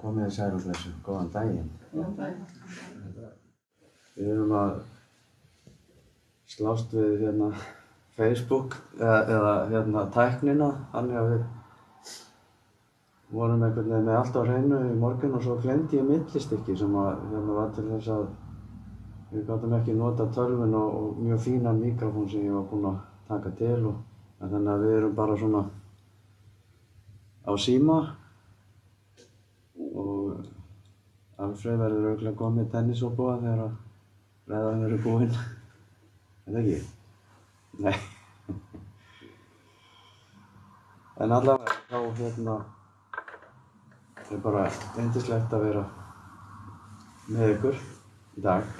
komið þið sæl og blessu, góðan daginn. Góðan daginn. Við erum að slást við hérna Facebook eða, eða hérna tæknina, þannig að við vorum einhvern veginn með allt á hreinu í morgun og svo glemdi ég millistykki sem að hérna var til þess að við gáttum ekki nota tölvun og, og mjög fínan mikrofón sem ég var búinn að taka til og þannig að við erum bara svona á síma og Alfreð verður auðvitað komið tennisóbúa þegar að ræðan verður búinn. Er það ekki? Nei. en allavega þá hérna er bara eindislegt að vera með ykkur í dag.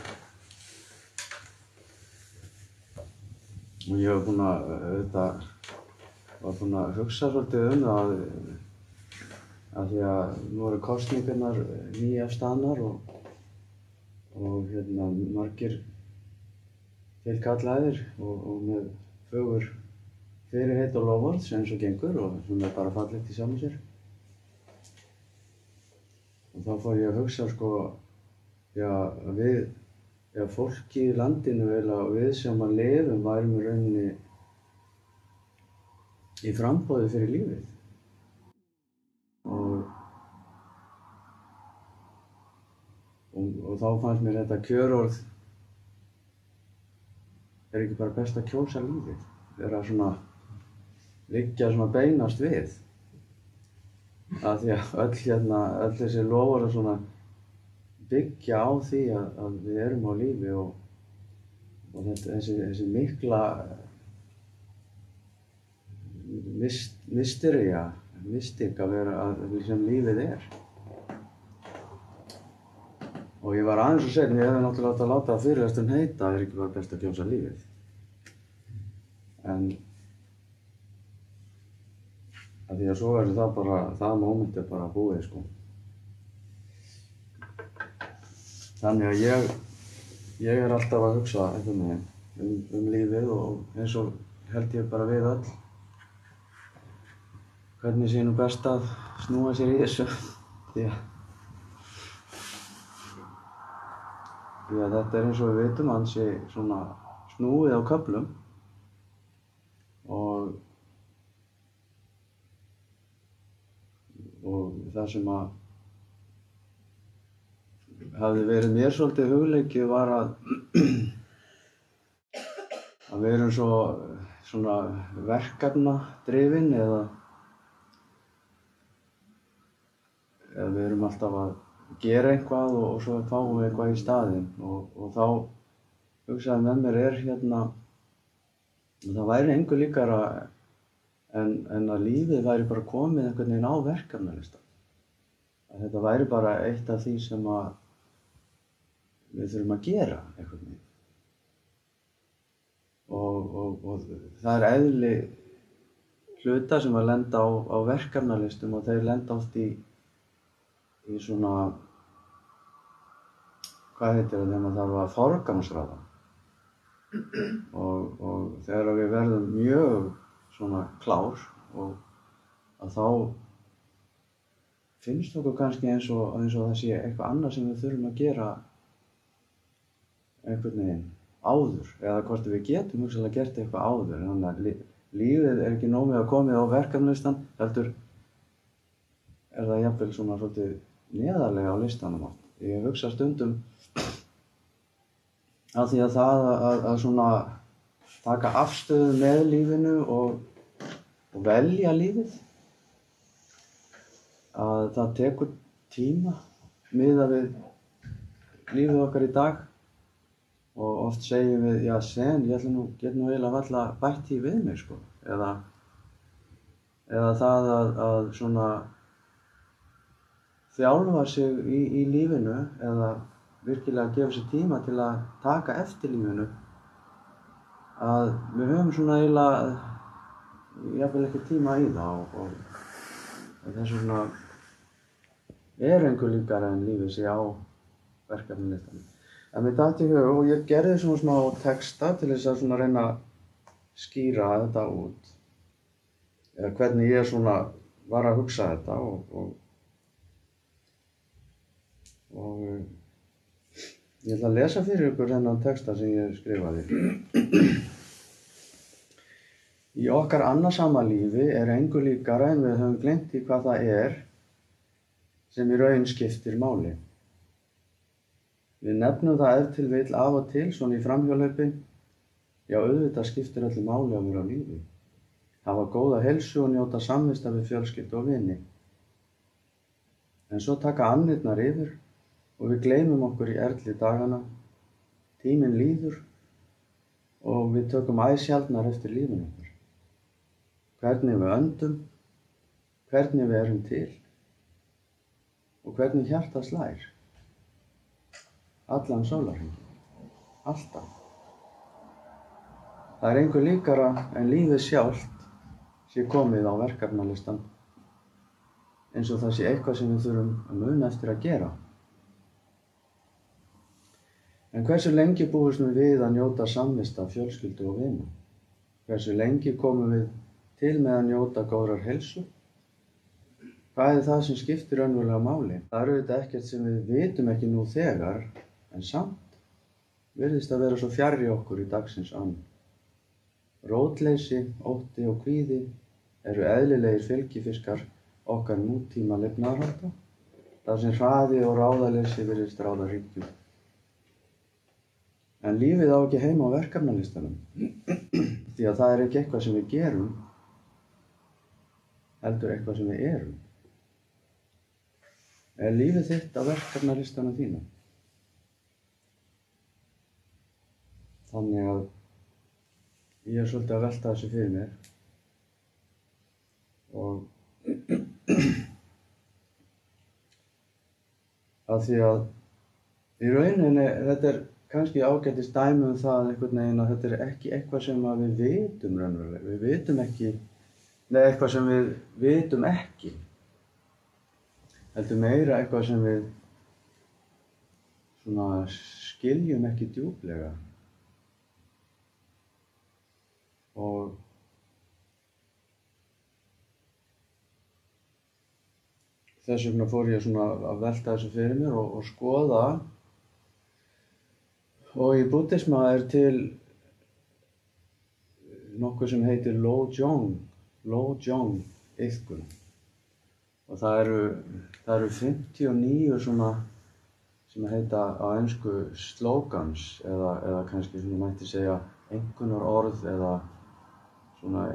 Og ég hef búinn að auðvitað var búinn að hugsa svolítið um það af því að nú eru kostningarnar nýja staðnar og, og hérna margir tilkallaðir og, og með fögur fyrirheit og lofvörð sem svo gengur og sem er bara fallegt í saman sér. Og þá fór ég að hugsa sko, já við, já fólki í landinu eða við sem að lifum værum í rauninni í frambóði fyrir lífið. Og, og, þá fannst mér þetta kjörorð er ekki bara best að kjósa lífið vera svona liggja svona beinast við. Að því að öll hérna öll þessi lofur að svona byggja á því að, að við erum á lífi og, og þetta, þessi, þessi mikla mystería mystik að vera að sem lífið er og ég var aðeins og segn ég hefði náttúrulega átt að láta að fyrirlastum heita það er ekki bara best að kjósa lífið. En að því að svo er það bara það móment er bara búið sko. Þannig að ég ég er alltaf að hugsa um, um lífið og eins og held ég bara við öll. Hvernig sé nú best að snúa sér í þessu því að, þetta er eins og við veitum hans sé svona snúið á köflum. Og og það sem að hafði verið mér svolítið hugleikið var að að við erum svo svona verkefna drifin eða eða við erum alltaf að gera eitthvað og, og svo fáum við eitthvað í staðinn. Og, og þá hugsaði með mér er hérna það væri einhver líkara en, en að lífið væri bara komið einhvern veginn á verkefnalista að þetta væri bara eitt af því sem að við þurfum að gera einhvern veginn. Og, og það er eðli hluta sem að lenda á, á verkefnalistum og þeir lenda oft í í svona hvað heitir það þegar maður þarf að forgangsraða? Og, og þegar við verðum mjög svona klár og að þá finnst okkur kannski eins og, eins og það sé eitthvað annað sem við þurfum að gera einhvern veginn áður eða hvort við getum hugsalega gert eitthvað áður. Þannig að lífið er ekki nómið að komið á verkefnistan heldur er það jafnvel svona svolítið neðarlega á listanum átt. Ég hugsa stundum að því að það að, að, svona taka afstöðu með lífinu og, og velja lífið að það tekur tíma miða við lífið okkar í dag og oft segjum við, já sen, ég ætla nú, get nú eiginlega valla bætt því við mig sko eða, eða það að, að svona þjálfa sig í, í lífinu eða virkilega gefa sér tíma til að taka eftir lífinu að við höfum svona eiginlega jáfnvel ekki tíma í það og, og þess vegna er einhver líkar en lífið sé á verkefni listanum. En mér dætti í hug og ég gerði svona smá texta til þess að svona reyna að skýra þetta út eða hvernig ég svona var að hugsa þetta og, og og uh, ég ætla að lesa fyrir ykkur þennan texta sem ég skrifaði. Í okkar annarsama lífi er engu líkara en við höfum glemt í hvað það er sem í raun skiptir máli. Við nefnum það ef til vil af og til svona í framhjólaupi. Já, auðvitað skiptir öllu máli að vera á lífi. Hafa góða helsu og njóta samvista við fjölskyld og vini. En svo taka annirnar yfir og við gleymum okkur í erli dagana. Tíminn líður og við tökum æsjaldnar eftir lífin okkur. Hvernig við öndum, hvernig við erum til og hvernig hjarta slær. Allan sólarhengin. Alltaf. Það er einhver líkara en lífið sjálft sé komið á verkefnalistan eins og það sé eitthvað sem við þurfum að muna eftir að gera. En hversu lengi búist við að njóta samvista, fjölskyldu og vina? Hversu lengi komum við til með að njóta góðrar helsu? Hvað er það sem skiptir önvulega máli? Það eru þetta ekkert sem við vitum ekki nú þegar, en samt virðist að vera svo fjarrri okkur í dagsins ann. Rótleysi, ótti og kvíði eru eðlilegir fylgifiskar okkar nútíma lefnaðarhalda, þar sem hraði og ráðaleysi virðist ráða ríkjum. En lífið á ekki heima á verkefnalistanum, því að það er ekki eitthvað sem við gerum, heldur eitthvað sem við erum. Er lífið þitt á verkefnalistanum þínu? Þannig að ég er svolítið að velta þessu fyrir mér og að því að í rauninni þetta er kannski ágættist dæmi um það einhvern veginn að þetta er ekki eitthvað sem við vitum raunverulega, við vitum ekki neða eitthvað sem við vitum ekki. Heldur meira eitthvað sem við svona skiljum ekki djúplega. Og þess vegna fór ég svona að velta þessu fyrir mér og, og skoða og í búddisma er til nokkuð sem heitir Lojong Lojong yfkun og það eru, það eru 59 svona sem heita á ennsku slogans eða, eða kannski svona mætti segja einhvernar orð eða svona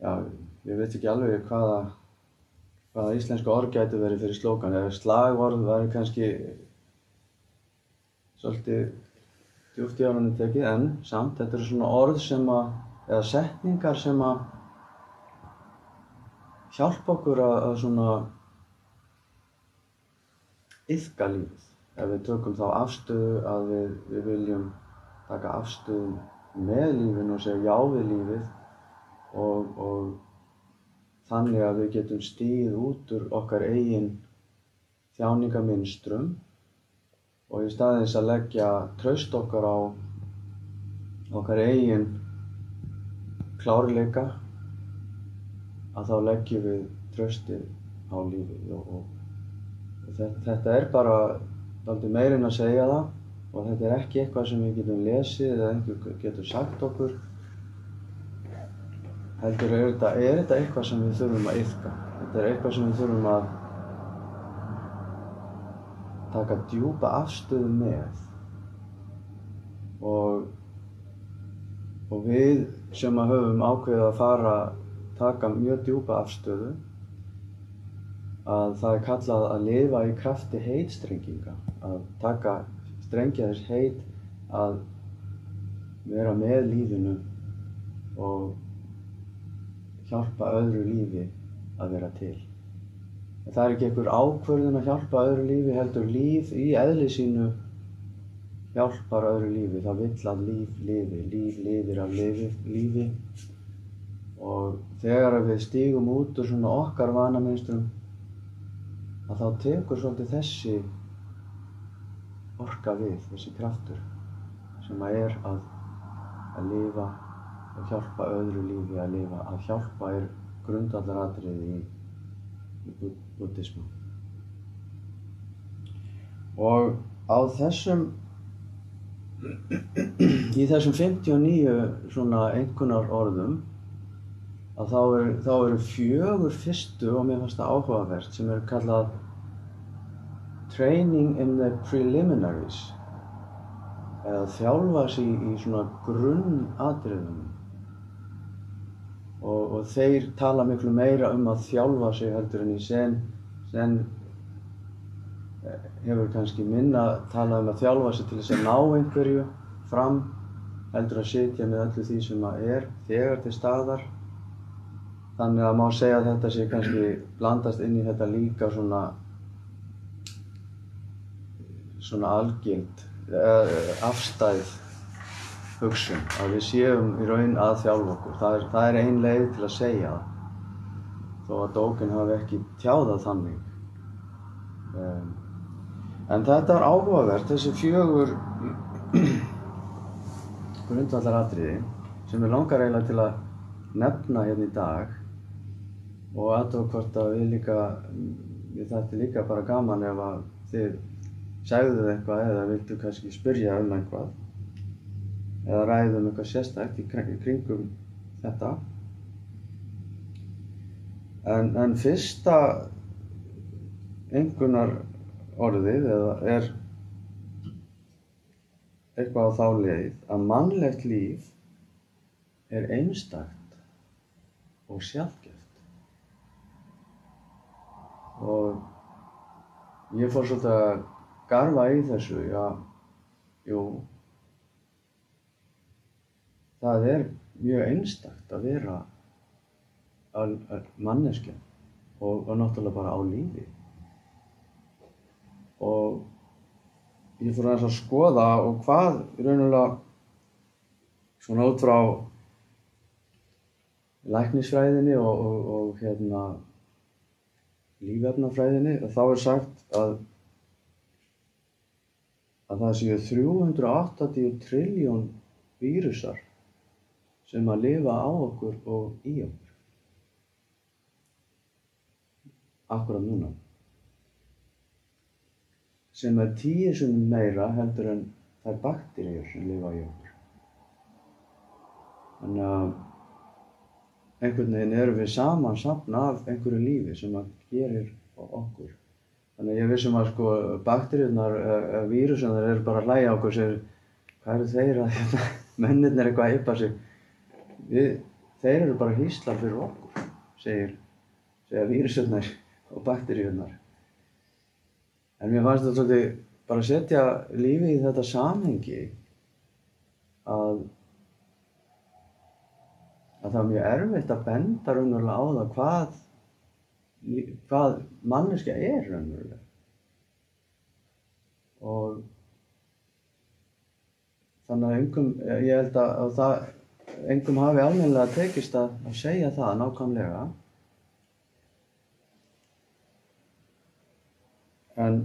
já, ég veit ekki alveg hvaða hvaða íslenska orð gæti verið fyrir slókan eða slagorð væri kannski svolítið djúft í árunni tekið en samt þetta eru svona orð sem að eða setningar sem að hjálpa okkur að, að svona yfka lífið. Ef við tökum þá afstöðu að við, við viljum taka afstöðu með lífinu og segja já við lífið og, og þannig að við getum stíð út úr okkar eigin þjáningaminstrum og í staðins að leggja traust okkar á okkar eigin klárleika að þá leggjum við traustið á lífið. Og, og, og þetta, þetta er bara aldrei meirinn að segja það. Og þetta er ekki eitthvað sem við getum lesið eða einhver getur sagt okkur. Heldur er þetta, er þetta eitthvað sem við þurfum að yfka þetta er eitthvað sem við þurfum að taka djúpa afstöðu með og og við sem að höfum ákveðið að fara taka mjög djúpa afstöðu að það er kallað að lifa í krafti heitstrenginga að taka strengja þess heit að vera með lífinu og hjálpa öðru lífi að vera til. En það er ekki einhver ákvörðun að hjálpa öðru lífi heldur líf í eðli sínu hjálpar öðru lífi. Það vill að líf lifi, líf lifir af lifi, lífi og þegar við stígum út úr svona okkar vanaminstrum að þá tekur svolítið þessi orka við, þessi kraftur sem að er að, að lifa og hjálpa öðru lífi að lifa. Að hjálpa er grundvallaratriði í, í buddhismu. og á þessum í þessum 59 svona einhvernar orðum að þá eru, eru fjögur fyrstu og mér fannst það áhugavert sem er kallað Training in the Preliminaries eða þjálfa sig í, í svona grunnatriðum og, og þeir tala miklu meira um að þjálfa sig heldur en í sen, sen hefur kannski minna talað um að þjálfa sig til þess að ná einhverju fram heldur að sitja með öllu því sem að er þegar til staðar. Þannig að má segja að þetta sé kannski blandast inn í þetta líka svona svona algild afstæð hugsun að við séum í raun að þjálfa okkur. Það er, það er ein leið til að segja það. Þó að dókin hafi ekki tjáðað þannig. Um, en þetta er áhugavert þessi fjögur grundvallar atriði sem við langar eiginlega til að nefna hérna í dag og aðtók hvort að við líka við þetta líka bara gaman ef að þið segðuð eitthvað eða viltu kannski spyrja um eitthvað eða ræðum eitthvað sérstækt í kringum þetta. En, en fyrsta einhvernar orðið er eitthvað á þá leið að mannlegt líf er einstakt og sjálfgeft og ég fór svolítið að garfa í þessu, já, jú, það er mjög einstakt að vera manneskja og, og náttúrulega bara á lífi. Og ég fór að skoða og hvað raunulega svona út frá læknisfræðinni og, og, og hérna lífefnafræðinni þá er sagt að að það séu 380 triljón vírusar sem að lifa á okkur og í okkur. Akkurat núna. Sem er tíu sem meira heldur en þær bakteríur sem lifa í okkur. Þannig að einhvern veginn erum við saman safna af einhverju lífi sem að gerir okkur. Þannig að ég vissum að sko bakteríunar, uh, vírusunar eru bara að hlæja okkur segir hvað eru þeir að mennirnir eitthvað að yppa sig. Við, þeir eru bara hýslar fyrir okkur, segir, segja vírusunar og bakteríunar. En mér fannst þetta svolítið bara að setja lífið í þetta samhengi að, að það er mjög erfitt að benda raunverulega á það hvað hvað manneskja er raunverulega og þannig að engum, ég held að, að það engum hafi almennilega tekist að, að segja það nákvæmlega. En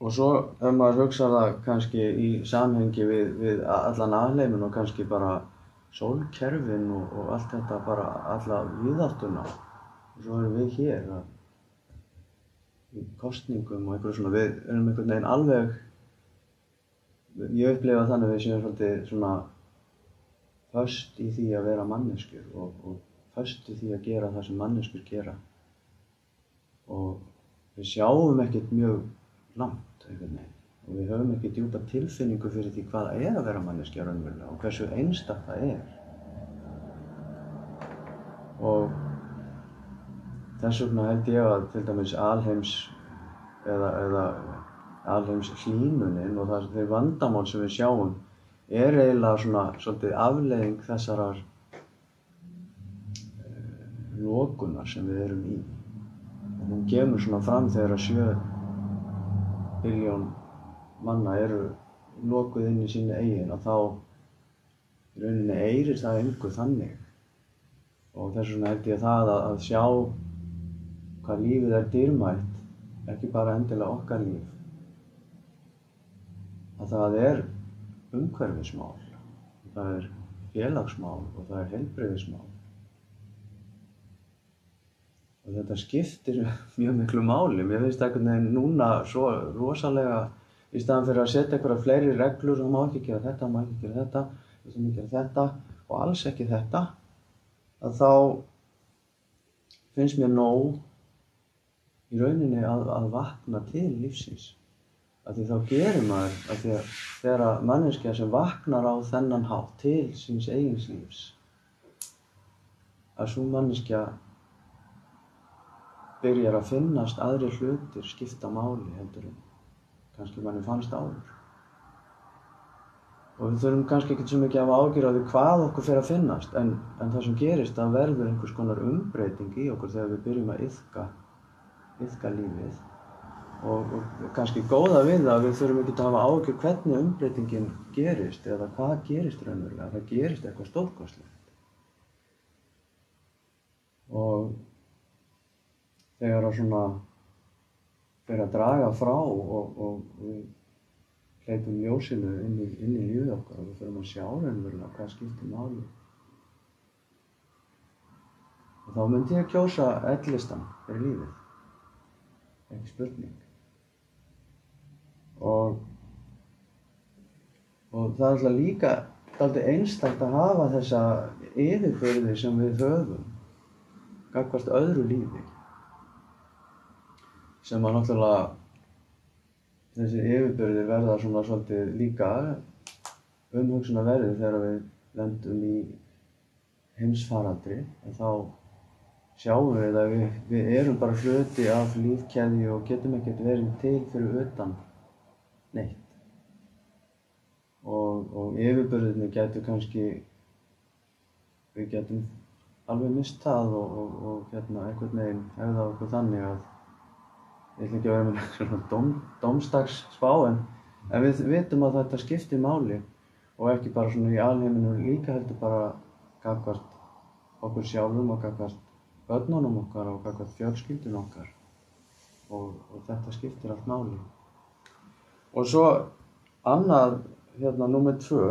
og svo ef maður hugsa það kannski í samhengi við, við allan aðleimin og kannski bara sólkerfin og, og allt þetta bara alla viðáttuna og svo erum við hér að, í kostningum og einhverju svona við erum einhvern veginn alveg ég upplefa þannig að við séum svolítið svona föst í því að vera manneskjur og, og föst í því að gera það sem manneskjur gera og við sjáum ekkert mjög langt og við höfum ekki djúpa tilfinningu fyrir því hvað er að vera manneskja raunverulega og hversu einstaktt það er. Og þess vegna held ég að til dæmis alheims eða, eða alheims hlýnunin og það er vandamál sem við sjáum er eiginlega svona svolítið afleiðing þessarar uh, lokunar sem við erum í. Og hún gemur svona fram þegar að sjö biljón manna eru lokuð inn í sínu eigin og þá rauninni eirir það einhver þannig og þess vegna held ég það að, að sjá hvað lífið er dýrmætt ekki bara endilega okkar líf að það er umhverfismál það er félagsmál og það er heilbreyðismál og og þetta skiptir mjög miklu máli. Mér finnst einhvern veginn núna svo rosalega í staðan fyrir að setja einhverja fleiri reglur, það má ekki gera þetta, má ekki gera þetta, það má ekki gera þetta og alls ekki þetta, að þá finnst mér nóg í rauninni að, að vakna til lífsins. Af því þá gerir maður, af því að þegar manneskja sem vaknar á þennan hátt til síns eigins lífs, að svo manneskja byrjar að finnast aðri hlutir skipta máli heldur en kannski manni fannst áður. Og við þurfum kannski ekkert svo mikið að hafa ágjur á því hvað okkur fyrir að finnast, en, en það sem gerist, það verður einhvers konar umbreyting í okkur þegar við byrjum að yfka, yfka lífið. Og, og kannski góða við það að við þurfum ekki að hafa ágjur hvernig umbreytingin gerist eða hvað gerist raunverulega, það gerist eitthvað stórkostlegt. Og þegar að svona fyrir að draga frá og, og við hleypum ljósinu inn í, í lífið okkar og við fyrir að sjá raunverulega hvað skiptir máli. Og þá myndi ég að kjósa ellistan fyrir lífið. Ekki spurning. Og, og það er alltaf líka alltaf einstakt að hafa þessa yfirbyrði sem við höfum gagvart öðru lífi. Sem að náttúrulega þessi yfirbyrði verða svona svolítið líka umhugsuna verði þegar við lendum í heimsfaraldri. En þá sjáum við að við, við erum bara hluti af lífkeði og getum ekkert verið til fyrir utan neitt og, og yfirbyrðinni getur kannski við getum alveg mist það og, og, og hérna einhvern veginn hefða okkur þannig að ég ætla ekki að vera með svona dóm, dómstags spá en, en við vitum að þetta skiptir máli og ekki bara svona í alheiminu líka heldur bara gagvart okkur sjálfum og gagvart börnunum okkar og gagvart fjölskyldun okkar og þetta skiptir allt máli. Og svo annað hérna nummið tvö.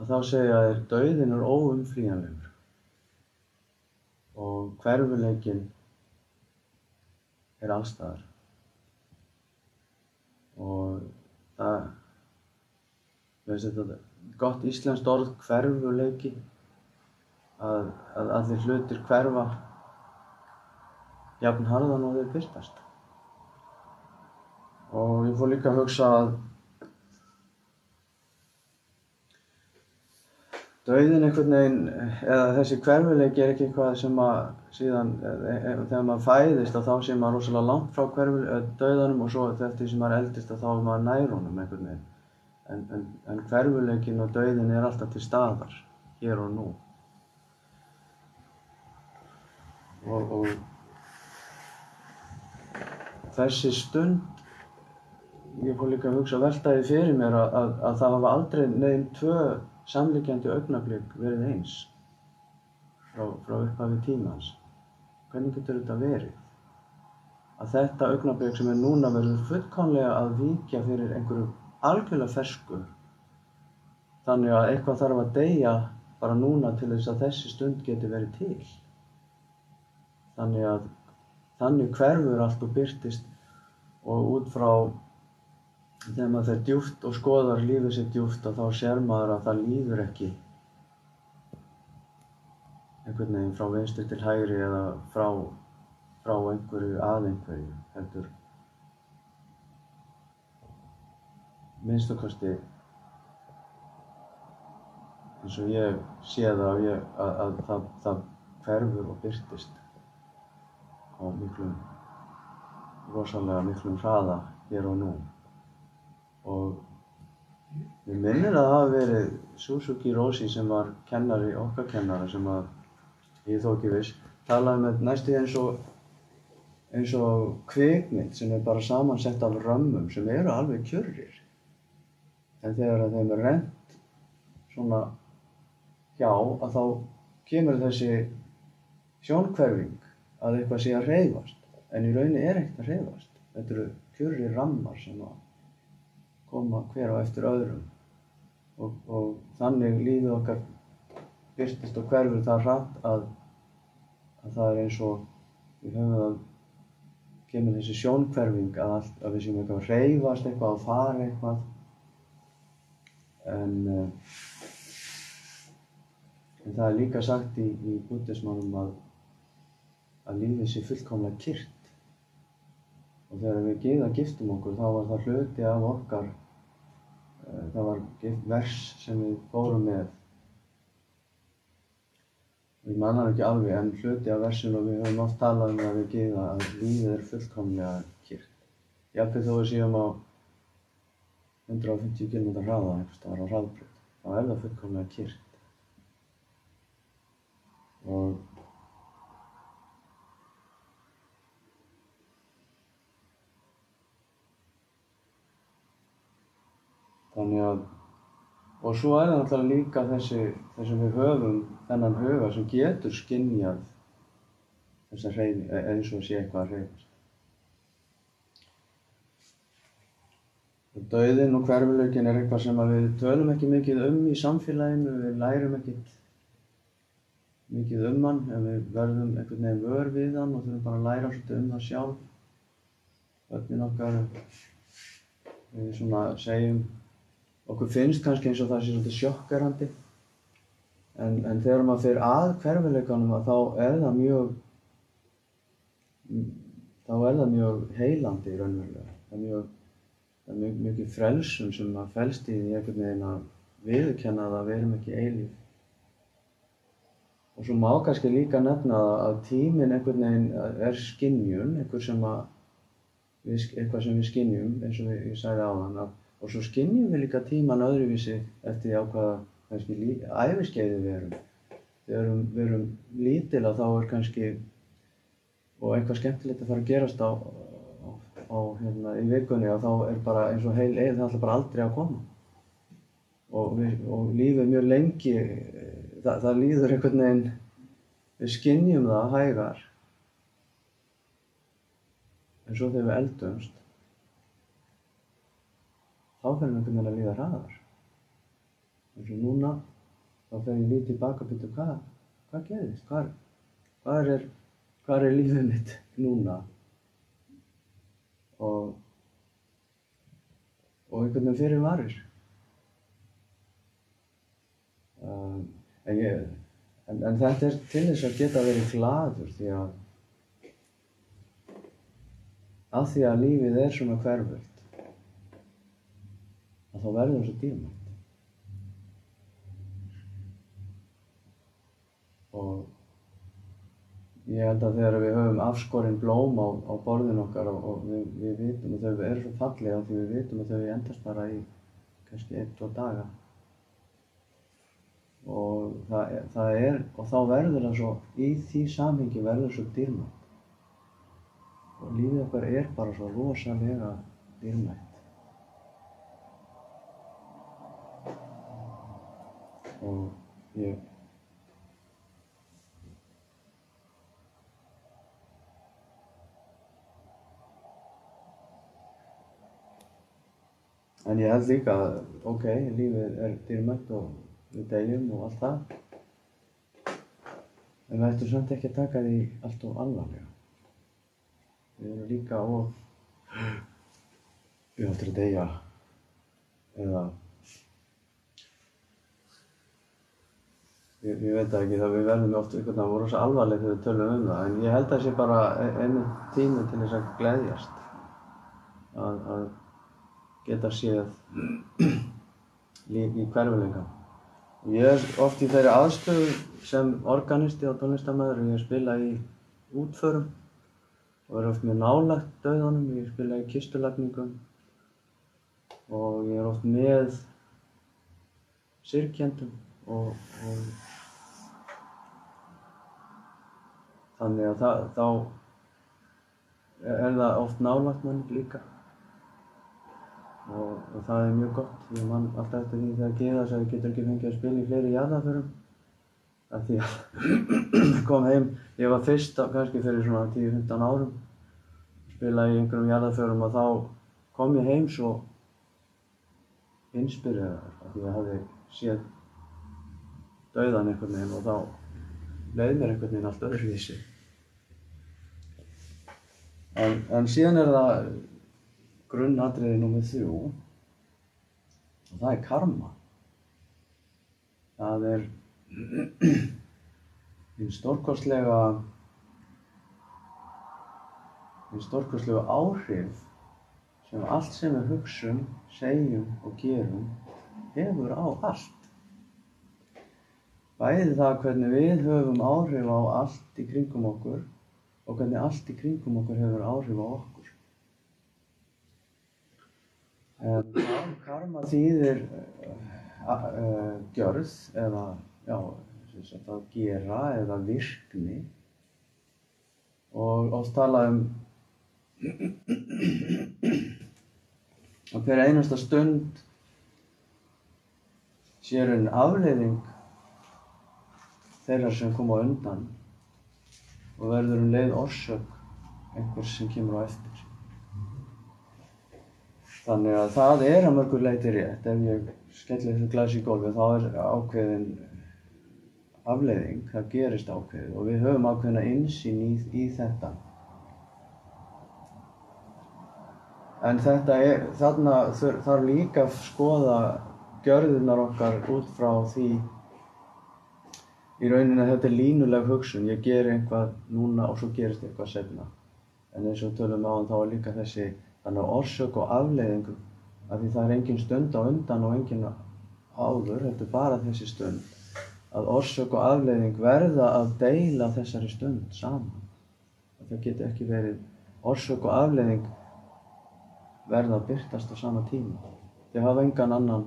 Að þá segja þér dauðin er óumflýjanlegur. Og hverfuleikin er allstaðar og það veist þetta gott íslenskt orð hverfuleiki að, að allir hlutir hverfa jafn harðan og þeir byrtast og ég fór líka að hugsa að Dauðin einhvern veginn, eða þessi hverfuleiki er ekki eitthvað sem að síðan, e, e, þegar maður fæðist að þá sé maður rosalega langt frá hverfuleik, dauðanum og svo eftir sem maður eldist að þá er maður nær honum einhvern veginn. En, en, en hverfuleikin og dauðin er alltaf til staðar, hér og nú. Og, og þessi stund, ég fór líka að hugsa veltaði fyrir mér að, að, að það hafa aldrei nefn tvö samlíkjandi augnablik verið eins frá, frá upphafi tímans. Hvernig getur þetta verið? Að þetta augnablik sem er núna verður fullkomlega að víkja fyrir einhverju algjörlega fersku þannig að eitthvað þarf að deyja bara núna til þess að þessi stund geti verið til. Þannig að þannig hverfur allt og byrtist og út frá þegar maður fer djúft og skoðar lífið sér djúft og þá sér maður að það líður ekki einhvern veginn frá vinstri til hægri eða frá, frá einhverju að einhverju heldur. Minnstakosti eins og ég sé það að, ég, að, að það, það hverfur og byrtist á miklum rosalega miklum hraða hér og nú og við minnir að það hafi verið Suzuki Roshi sem var kennari, okkar kennara sem að ég þó ekki viss talaði með næstu eins og eins og kvikmynd sem er bara samansett af römmum sem eru alveg kjörrir. En þegar þeim er rent svona hjá að þá kemur þessi sjónkverfing að eitthvað sé að reyfast en í rauninni er ekkert að reyfast þetta eru kjörrir rammar sem að koma hver á eftir öðrum. Og, og þannig lífið okkar byrstist og hverfur það hratt að að það er eins og við höfum það kemur þessi sjónkverfing að, allt, að við séum eitthvað að reyfast eitthvað að fara eitthvað. En, uh, en það er líka sagt í, í búttismánum að, að lífið sé fullkomlega kyrrt. Og þegar við geða giftum okkur þá var það hluti af okkar það var vers sem við fórum með Ég man hann ekki alveg, en hluti af versinu og við höfum oft talað um það við geða að lífið er fullkomlega kyrrt. Jafnveg þó við séum á 150 km hraða einhvers staðar á hraðbreyt, þá er það fullkomlega kyrrt. Og þannig að Og svo er það náttúrulega líka þessi, þessi við höfum þennan huga sem getur skynjað þessa hreyfi, eins og sé eitthvað að hreyfast. Og dauðinn og hverfuleikin er eitthvað sem við tölum ekki mikið um í samfélaginu, við lærum ekkit mikið um hann, en við verðum einhvern veginn vör við hann og þurfum bara að læra svolítið um það sjálf. Börnin okkar, við svona segjum okkur finnst kannski eins og það sé svolítið sjokkerandi. En, en þegar maður fyrir að hverfileikanum þá er það mjög þá er það mjög heilandi raunverulega. Það er mjög, það er mjög mikið frelsun sem maður felst í því einhvern veginn að viðurkenna að við erum ekki eilíf. Og svo má kannski líka nefna að tíminn einhvern veginn er skynjun einhver sem að við, eitthvað sem við skynjum eins og ég, sagði á þann að Og svo skynjum við líka tíman öðruvísi eftir því á hvaða kannski æfiskeiði við erum. Þegar við erum lítil að þá er kannski og eitthvað skemmtilegt að fara að gerast á, á, á hérna, í vikunni og þá er bara eins og heil eða það ætla bara aldrei að koma. Og, við, og lífið mjög lengi, það, það líður einhvern veginn, við skynjum það hægar. En svo þegar við eldumst þá einhvern veginn að líða hraðar. eins og núna þá fer ég lítið tilbaka og byrja hvað, hvað gerðist, hvað, hvað er, hvað er lífið mitt núna og og einhvern veginn fyrir varir. Um, en, ég, en, en þetta er til þess að geta verið gladur því að að því að lífið er svona hverfult að þá verður það svo dýrmætt. Og ég held að þegar við höfum afskorinn blóm á, á borðin okkar og, og við, við vitum að þau eru svo fallega því við vitum að þau endast bara í kannski einn, tvo daga. Og það, það er, og þá verður það svo, í því samhengi verður svo dýrmætt. Og lífið okkar er bara svo rosalega dýrmætt. Og ég en ég held líka að ok, lífið er dýrmætt og við degjum og allt það. En við ættum samt ekki að taka því allt og alvarlega. Við erum líka og við áttum að deyja eða Ég, ég veit það ekki, það við verðum oft einhvern veginn að voru svo alvarleg þegar við tölum um það, en ég held að það sé bara e- einu tími til þess að gleðjast, að, að geta séð líf í hverfuleika. Ég er oft í þeirri aðstöðu sem organisti og tónlistamæður og ég spila í útförum og er oft mjög nálagt döðanum, ég spila í kistulagningum og ég er oft með sirkjendum og, og þannig að það, þá er það oft nálagt mann líka og, og það er mjög gott ég man alltaf eftir því þegar Geða sagði getur ekki fengið að spila í fleiri jarðarförum af því að kom heim, ég var fyrst kannski fyrir svona 10-15 árum spila í einhverjum jarðarförum og þá kom ég heim svo inspireraður af því að ég hafði séð dauðan einhvern veginn og þá leið mér einhvern veginn allt öðruvísi. En, en síðan er það grunnatriði nummið þrjú og það er karma. Það er hinn stórkostlega hinn stórkostlega áhrif sem allt sem við hugsum, segjum og gerum hefur á allt. Bæði það hvernig við höfum áhrif á allt í kringum okkur og hvernig allt í kringum okkur hefur áhrif á okkur. En karma þýðir uh, uh, gjörð eða já, að gera eða virkni og oft tala um að hver einasta stund sér en afleiðing þeirra sem koma undan og verður um leið orsök einhvers sem kemur á eftir. Þannig að það er að mörgur leiti rétt. Ef ég skelli þessu glasi í gólfi þá er ákveðin afleiðing, það gerist ákveðið og við höfum ákveðina insýn í, í þetta. En þetta er, þarna þarf líka að skoða gjörðunar okkar út frá því í rauninni að þetta er línuleg hugsun, ég ger einhvað núna og svo gerist eitthvað senna. En eins og tölum á hann þá er líka þessi þannig orsök og afleiðingu af því það er engin stund á undan og engin áður, þetta er bara þessi stund að orsök og afleiðing verða að deila þessari stund saman. Það getur ekki verið orsök og afleiðing verða að byrtast á sama tíma. Þau hafa engan annan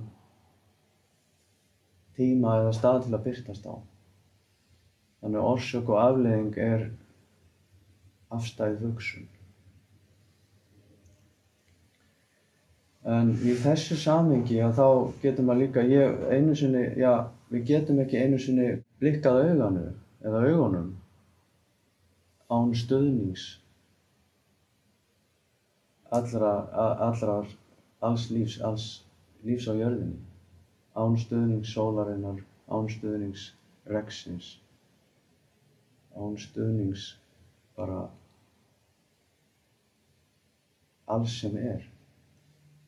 tíma eða stað til að byrtast á. Þannig að orsök og afleiðing er afstæðið hugsun. En í þessu samhengi að þá getur maður líka, ég einu sinni, já, við getum ekki einu sinni blikkað auganu eða augunum án stöðnings allra, allrar, alls lífs, alls lífs á jörðinni, án stöðnings sólarinnar, án stöðnings reksins, án stöðnings bara alls sem er.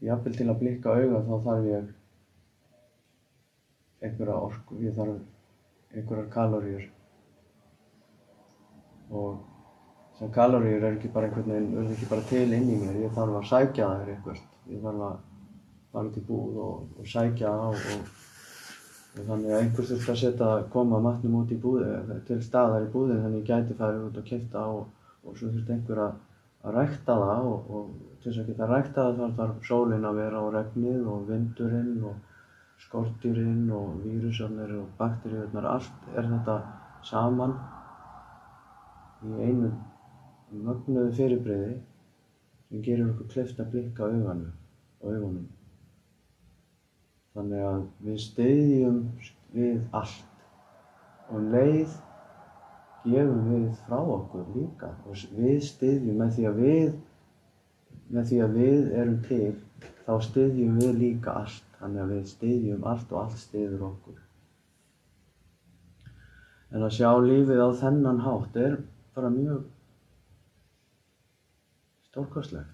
Jafnvel til að blikka auga þá þarf ég einhverja orku, ég þarf einhverjar kaloríur og þessar kaloríur er ekki bara einhvern veginn, er ekki bara til inn í mér, ég þarf að sækja það eitthvað, ég þarf að fara til búð og, og sækja það og þannig að einhver þurft að setja, koma matnum út í búði, til staðar í búðin þannig að ég gæti farið út og kipta og svo þurft einhver að, að rækta það og til þess að geta rækta það þá þarf sólinn að vera á regnið og vindurinn og skortýrinn og vírusarnir og bakteríurnar, allt er þetta saman í einu mögnuðu fyrirbreyði sem gerir okkur kleift að blikka auganu og augunum. Þannig að við steyðjum við allt. Og leið gefum við frá okkur líka. Og við steyðjum með því að við með því að við erum til þá styðjum við líka allt. Þannig að við styðjum allt og allt styður okkur. En að sjá lífið á þennan hátt er bara mjög stórkostlegt.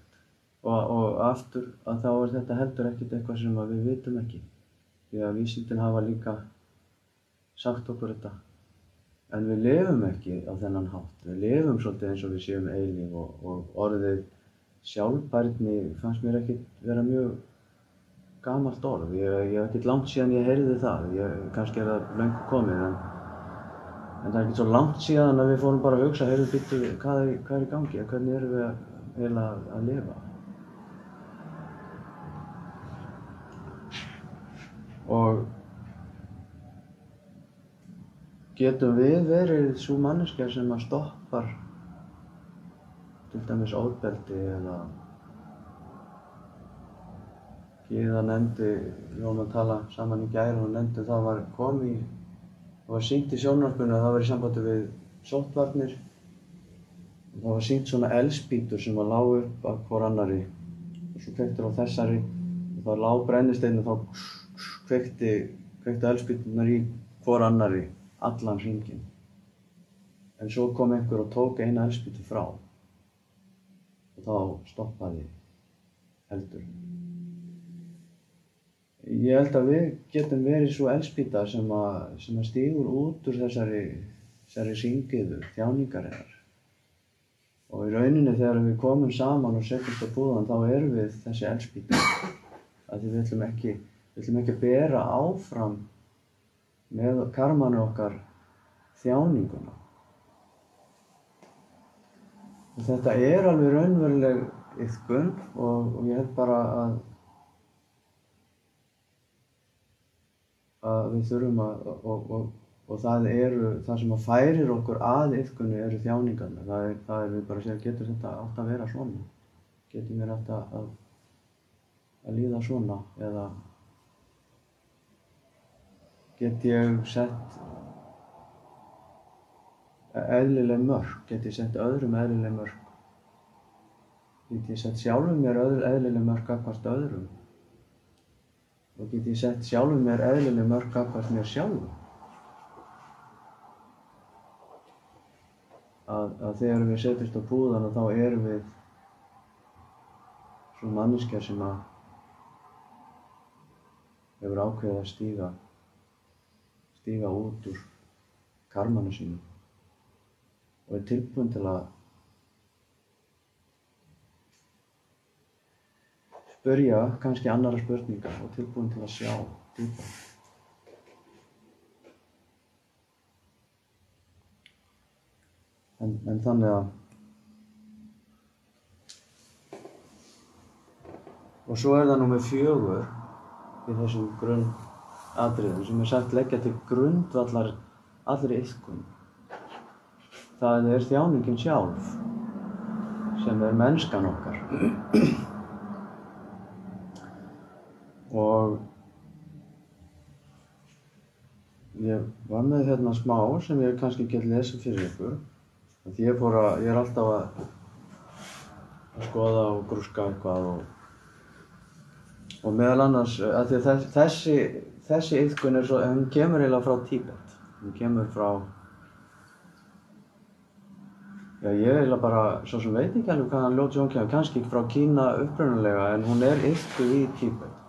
Og, og aftur að þá er þetta heldur ekkert eitthvað sem við vitum ekki því að vísindin hafa líka sagt okkur þetta en við lefum ekki á þennan hátt við lefum svolítið eins og við séum eilíf og, og orðið sjálfbærni fannst mér ekkert vera mjög gamalt orð. Ég, hef ekkert langt síðan ég heyrði það. Ég, kannski er það lengur komið en, en það er ekkert svo langt síðan að við fórum bara að hugsa, heyrðu byttu, hvað, hvað er í gangi? Hvernig erum við að, að lifa? Og getum við verið svo manneskjar sem að stoppar til dæmis óbeldi eða Gíða nefndi, Jón að tala saman í gæri og nefndi það var komið, það var sínt í sjónvarpunni að það var í sambandi við sóttvarnir. Og það var sínt svona elspítur sem var lág upp af hver annari og svo kvektur á þessari og það lág brennisteinu þá kvekti, kvekti elspítunar í hver annari allan hringin En svo kom einhver og tók eina eldspýtu frá og þá stoppaði eldur. Ég held að við getum verið svo eldspýta sem að, að stígur út úr þessari, þessari syngiðu þjáningarinnar. Og í rauninni þegar við komum saman og setjumst á búðan þá erum við þessi eldspýta. Því við ætlum ekki, við ætlum ekki að bera áfram með karmanu okkar þjáninguna. Og þetta er alveg raunveruleg yfkun og, og ég held bara að, að við þurfum að, og, og, það eru, það sem að færir okkur að yfkunni eru þjáningarna. Það er, það er við bara að segja, getur þetta átt að vera svona? Getur mér að, að, að líða svona? Eða get ég sett eðlileg mörk? Get ég sett öðrum eðlileg mörk? Get ég sett sjálfum mér eðlileg mörk akkvæmst öðrum? Og get ég sett sjálfum mér eðlileg mörk akkvæmst mér sjálfum? Að, að þegar við setjumst á búðana þá erum við svona manneskjar sem að hefur ákveðið að stíga stíga út úr karmanu sínum og er tilbúin til að spörja kannski annara spurningar og tilbúin til að sjá dýpa. En, en þannig að og svo er það nú með fjögur í þessum grunn atriðum sem er sagt leggja til grundvallar allri yfkun. Það er þjáningin sjálf sem er mennskan okkar. Og ég var með hérna smá sem ég kannski get lesið fyrir ykkur. Því ég, að, ég er alltaf að, að skoða og grúska eitthvað og, og meðal annars að þessi, þessi yfkun er svo, hún kemur eiginlega frá Tíbet. Hún kemur frá, já ég eiginlega bara, svo sem veit ekki alveg hvaðan ljót sjón kemur, kannski frá Kína upprunalega en hún er yfkuð í Tíbet.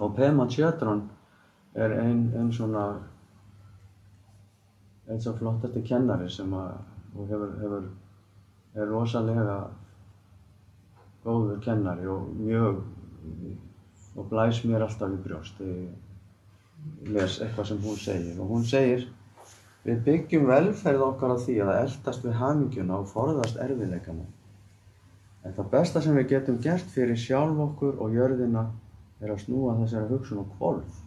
Og Pema Tjötron er einn ein svona, einn svo flottasti kennari sem að og hefur, hefur, er rosalega góður kennari og mjög, og blæs mér alltaf í brjóst þegar ég les eitthvað sem hún segir. Og hún segir, við byggjum velferð okkar á því að eldast við hamingjuna og forðast erfiðleikana. En það besta sem við getum gert fyrir sjálf okkur og jörðina er að snúa þessari hugsun og kvolf.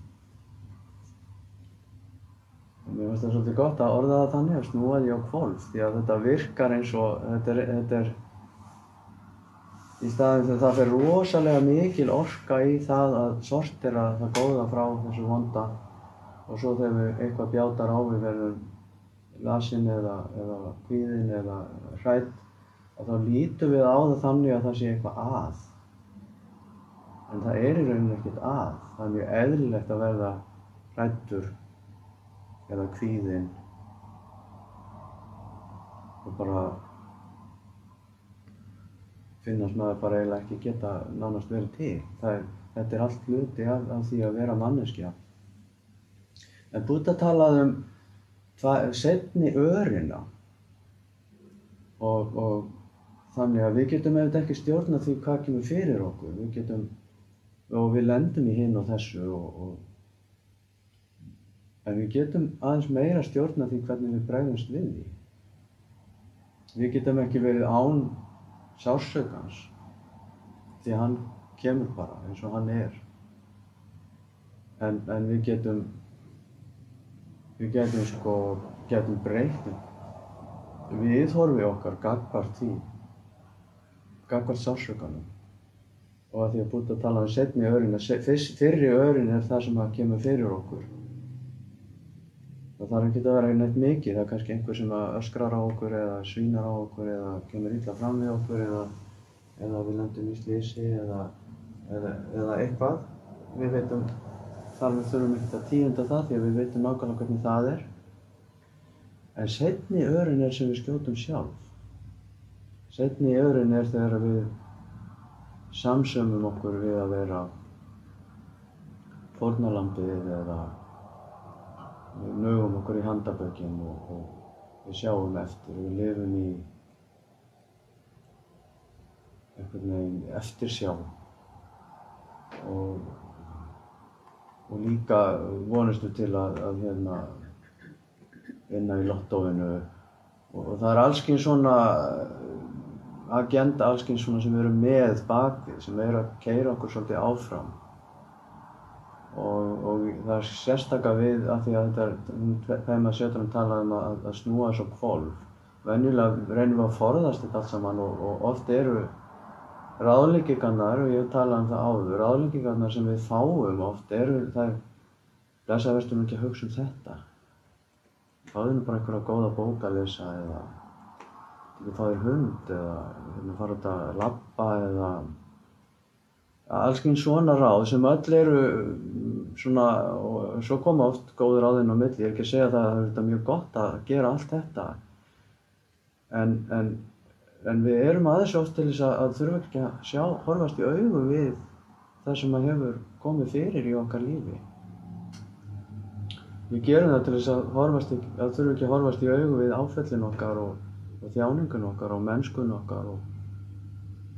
Og mér finnst það svolítið gott að orða það þannig að snúa því á kvolf því að þetta virkar eins og þetta er, þetta er í staðin þegar það fer rosalega mikil orka í það að sortera það góða frá þessu vonda. Og svo þegar við eitthvað bjátar á við verðum lasin eða, eða kvíðin eða hrætt að þá lítum við á það þannig að það sé eitthvað að. En það er í rauninni ekkert að. Það er mjög eðlilegt að verða hrættur eða kvíðinn og bara finnast maður bara eiginlega ekki geta nánast verið til. Er, þetta er allt hluti af, af því að vera manneskja. En Buddha talaði um setni örina og, og þannig að við getum eftir ekki stjórna því hvað kemur fyrir okkur. Við getum, og við lendum í hinn og þessu og, og En við getum aðeins meira stjórna því hvernig við bregðumst við því. Við getum ekki verið án sársökans því hann kemur bara eins og hann er. En, en við getum, við getum sko, getum breytið viðhorfi okkar gagvart því, gagvart sársökanum. Og að því að búið að tala um setni örin, fyrri örin er það sem að kemur fyrir okkur. Það þarf ekki að vera neitt mikið, það er kannski einhver sem öskrar á okkur eða svínar á okkur eða kemur illa fram við okkur eða, eða við lendum í slísi eða, eða, eða eitthvað. Við veitum, þar við þurfum ekkert að tíunda það því að við veitum nákvæmlega hvernig það er. En setni örin er sem við skjótum sjálf. Setni örin er þegar við samsömmum okkur við að vera fórnalambið eða við nögum okkur í handabökin og, og við sjáum eftir, við lifum í einhvern veginn eftirsjá og, og líka vonustu til að, að hérna vinna í lottóinu. Og, og það er allskyns svona agenda, allskyns svona sem eru með bakið, sem eru að keira okkur svolítið áfram og, og það er sérstakka við af því að þetta er, þegar maður setur hann talað um að, að snúa þessu kvolf. Venjulega reynum við að forðast þetta allt saman og, og oft eru ráðleggingarnar, og ég hef talað um það áður, ráðleggingarnar sem við fáum oft eru, það er, blessa verðstum ekki að hugsa um þetta. Fáðu nú bara einhverja góða bók að lesa eða þú fáður hund eða hérna fara út að labba eða alls einn svona ráð sem öll eru svona og svo koma oft góður ráðinn á milli, ég er ekki að segja það að það er mjög gott að gera allt þetta. En, en, en við erum aðeins oft til þess að, að þurfa ekki að sjá, horfast í augu við það sem að hefur komið fyrir í okkar lífi. Við gerum það til þess að, horfast, að þurfa ekki að horfast í augu við áfellin okkar og, og þjáningun okkar og mennskun okkar og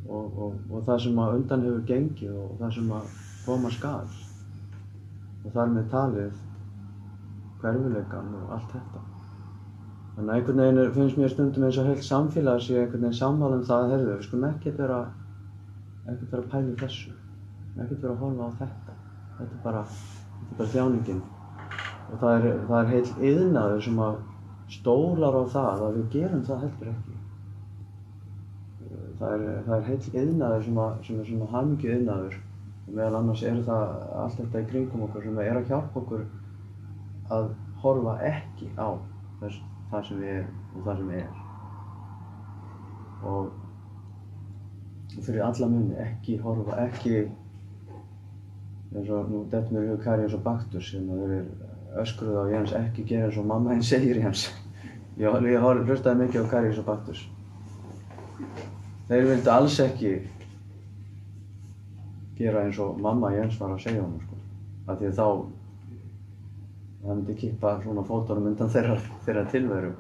og, og, og það sem að undan hefur gengið og það sem að koma skal og þar með talið hverfuleikan og allt þetta. Þannig að einhvern veginn finnst mér stundum eins og heilt samfélag sé einhvern veginn sammála um það að herðu, við skulum ekkert vera, ekkert vera að pæla í þessu, ekkert vera að horfa á þetta. Þetta er bara, þetta er bara þjáningin og það er, það er heil yðnaður sem að stólar á það að við gerum það heldur ekki það er, það er heill yðnaður sem, sem er svona hamingju yðnaður og meðal annars er það allt þetta í kringum okkur sem er að hjálpa okkur að horfa ekki á þess, það sem við erum og það sem er. Og, og fyrir alla munni ekki horfa, ekki eins og nú dett mér í hug Kari eins og Baktus sem að þeir eru öskruð á Jens ekki gera eins og mamma henn segir Jens. Ég, ég hlustaði mikið á Kari eins og Baktus Þeir vildi alls ekki gera eins og mamma Jens var að segja honum sko. Af því þá það myndi kippa svona fótunum undan þeirra, þeirra tilveru.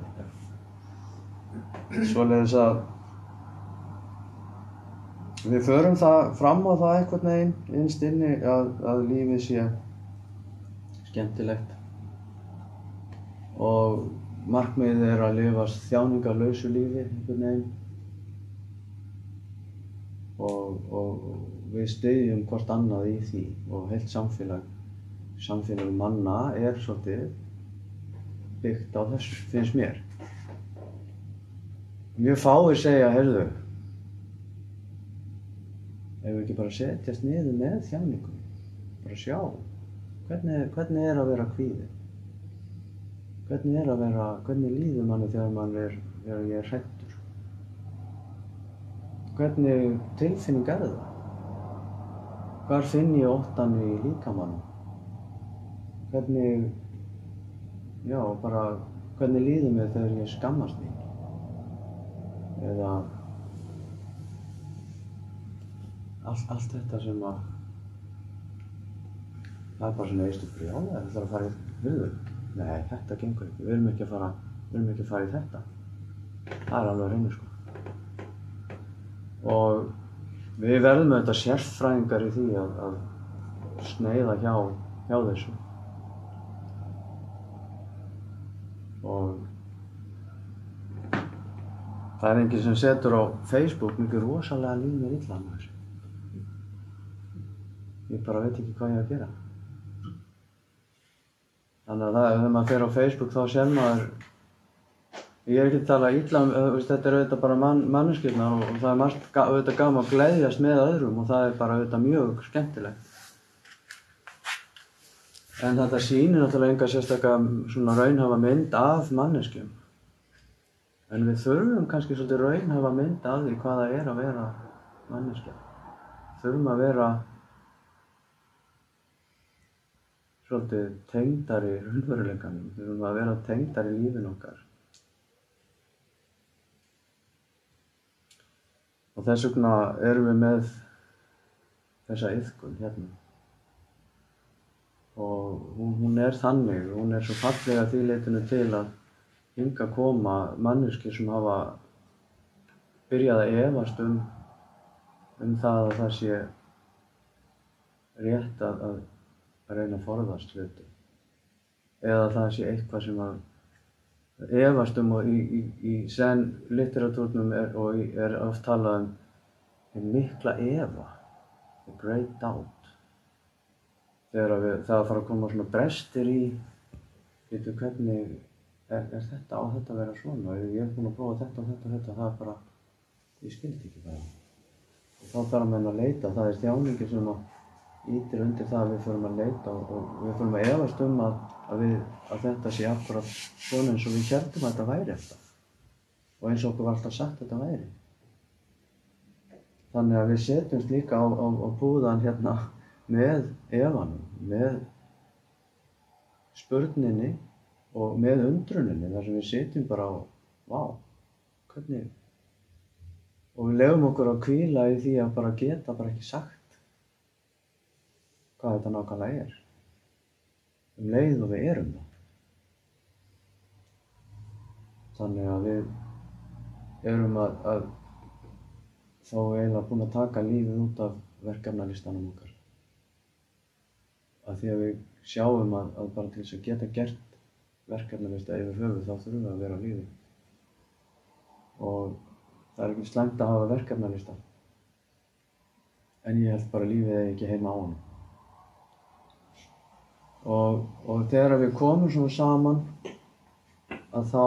Svoleiðis að við förum það fram á það eitthvað neginn innst inni að, að lífið sé skemmtilegt og markmiðið er að lifa þjáningarlausu lífi einhvern veginn og, og við styðjum hvort annað í því og heilt samfélag, samfélag manna er svolítið byggt á þessu, finnst mér. Mjög fáir segja, heyrðu, ef við ekki bara setjast niður með þjáningum, bara sjá, hvernig, hvernig er að vera kvíðið? Hvernig er að vera, hvernig líður manni þegar mann er, ég er hrætt? Hvernig tilfinning er það? Hvar finn ég óttan í líkamannum? Hvernig, já, bara hvernig líður mér þegar ég skammast mín? Eða allt, allt þetta sem að það er bara svona eistu brjálega, það þarf að fara í viður. Nei, þetta gengur ekki, við erum ekki að fara, við erum ekki að fara í þetta. Það er alveg að reyna sko og við verðum auðvitað sérfræðingar í því að, að sneiða hjá, hjá þessu. Og það er einhver sem setur á Facebook mikið rosalega líf mér illa með þessu. Ég bara veit ekki hvað ég að gera. Þannig að það, ef maður fer á Facebook þá sér maður Ég er ekki að tala ítla um, þetta er auðvitað bara mann, manneskjöldna og, og það er margt auðvitað gaman að gleyðjast með öðrum og það er bara auðvitað mjög skemmtilegt. En þetta sýnir náttúrulega enga sérstaklega svona raunhafa mynd af manneskjum. En við þurfum kannski svolítið raunhafa mynd af því hvað það er að vera manneskja. Þurfum að vera svolítið tengdar í raunveruleikanum. Þurfum að vera tengdar í lífin okkar Og þess vegna erum við með þessa yfkun hérna. Og hún, hún er þannig, hún er svo fallega því leitinu til að hinga koma manneskir sem hafa byrjað að efast um, um það að það sé rétt að, að reyna að forðast hluti. Eða það sé eitthvað sem að efast um og í, í, í sen litteratúrnum er, er oft talað um um mikla efa, the great doubt. Þegar við, það að fara að koma svona brestir í, veitu hvernig, er, er þetta á þetta að vera svona? Ég er búinn að prófa þetta og þetta og þetta, það er bara, ég skildi ekki bara. Og þá þarf maður að leita, það er þjáningi sem að ítir undir það að við förum að leita og, og við förum að efast um að, að, við, að þetta sé akkurat svona eins og við heldum að þetta væri þetta og eins og okkur var alltaf sagt að þetta væri. Þannig að við setjumst líka á, á, á búðan hérna með efanum, með spurninni og með undruninni þar sem við setjum bara á, vá, hvernig, og við lefum okkur að kvíla í því að bara geta bara ekki sagt hvað þetta nákvæmlega er. Um leið og við erum það. Þannig að við erum að, að þá eiginlega búin að taka lífið út af verkefnalistanum okkar. Af því að við sjáum að, að bara til þess að geta gert verkefnalista yfir höfuð þá þurfum við að vera á lífi. Og það er ekki slæmt að hafa verkefnalista. En ég held bara að lífið er ekki heima á hann. Og, og þegar við komum svona saman að þá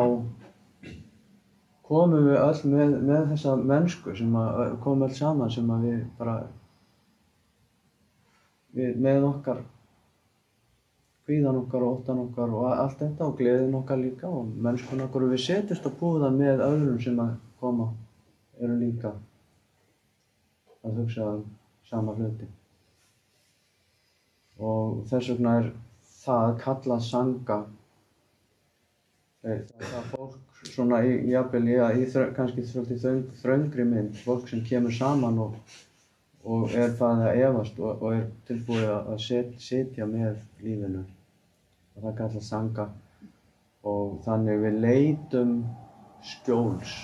komum við öll með, með þessa mennsku sem að komum öll saman sem að við bara við, með okkar hvíðan okkar og óttan okkar og allt þetta og gleðin okkar líka og mennskun okkar. Og við setjumst á búða með öðrum sem að koma eru líka að hugsa sama hluti og þess vegna er það kallað sanga það er fólk svona í, jafnvel, já, í kannski svolítið þröng, þröngri mynd, fólk sem kemur saman og, og er farið að efast og, og er tilbúið að set, setja með lífinu. Og það kallað sanga og þannig við leitum skjóls.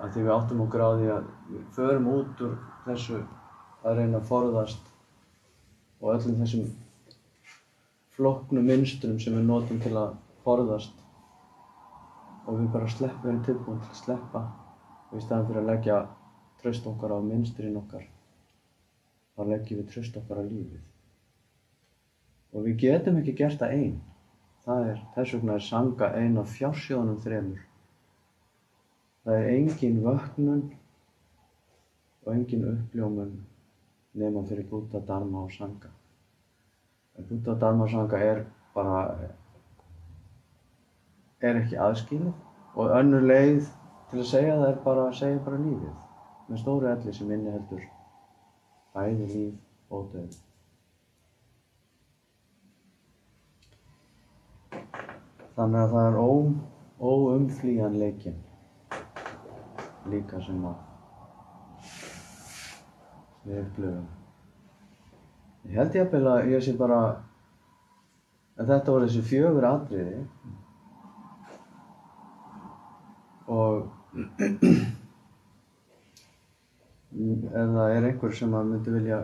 Að því við áttum okkur á því að við förum út úr þessu að reyna að forðast og öllum þessum flóknu mynstrum sem við notum til að forðast. Og við bara sleppum, við erum tilbúin til að sleppa og í staðan fyrir að leggja tröst okkar á mynstrin okkar þá leggjum við tröst okkar á lífið. Og við getum ekki gert það einn það er, þess vegna er sanga ein af fjársjóðunum þremur. Það er engin vöknun og engin uppljómun nema fyrir Buddha, Dharma og Sanga Buddha, Dharma og Sanga er bara er ekki aðskilið. Og önnur leið til að segja það er bara að segja bara lífið. Með stóru elli sem inniheldur bæði líf og döð. Þannig að það er óumflýjanleikin líka sem að við upplöfum. Ég held ég að ég sé bara að þetta voru þessi fjögur atriði. Og ef það er einhver sem að myndi vilja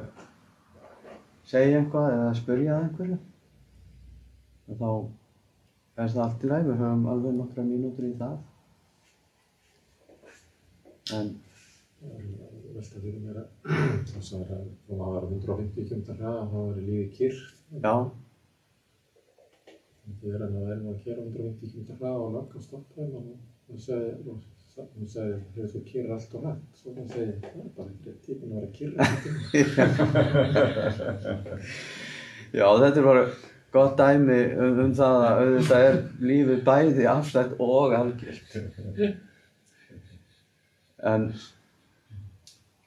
segja eitthvað eða spyrja það einhverju? Þá er það allt í læg, við höfum alveg nokkra mínútur í það. En velta fyrir mér að það sagði að maður var 150 km hraða og það var lífið kyrr já, þegar það er nú að kera 150 km hraða og langa stoppaði og hún sagði, hún sagði hefur þú kyrr allt og hægt svo hún segi, það er bara ekki típun að vera kyrr já, þetta er bara gott dæmi um, um það að auðvitað er lífið bæði afslægt og algjört en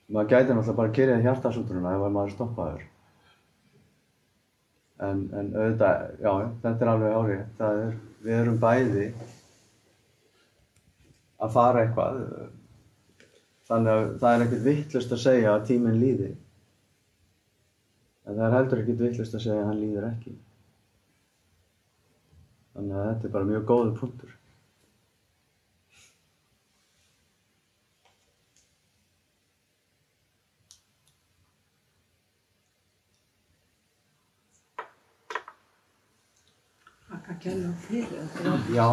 maður gæti náttúrulega bara að kyrja hjartasútruna ef maður stoppaður en, en auðvitað, já, þetta er alveg árið er, við erum bæði að fara eitthvað Þannig að það er ekkert vittlust að segja að tíminn líði. En það er heldur ekkert vittlust að segja að hann líður ekki. Þannig að þetta er bara mjög góður punktur. Þakka kærlega fyrir. Já,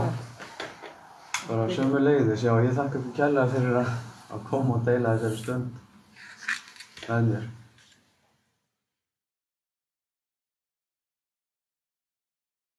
bara sömu leiðis, já, ég þakka ykkur kærlega fyrir að koma og deila þessari stund með mér.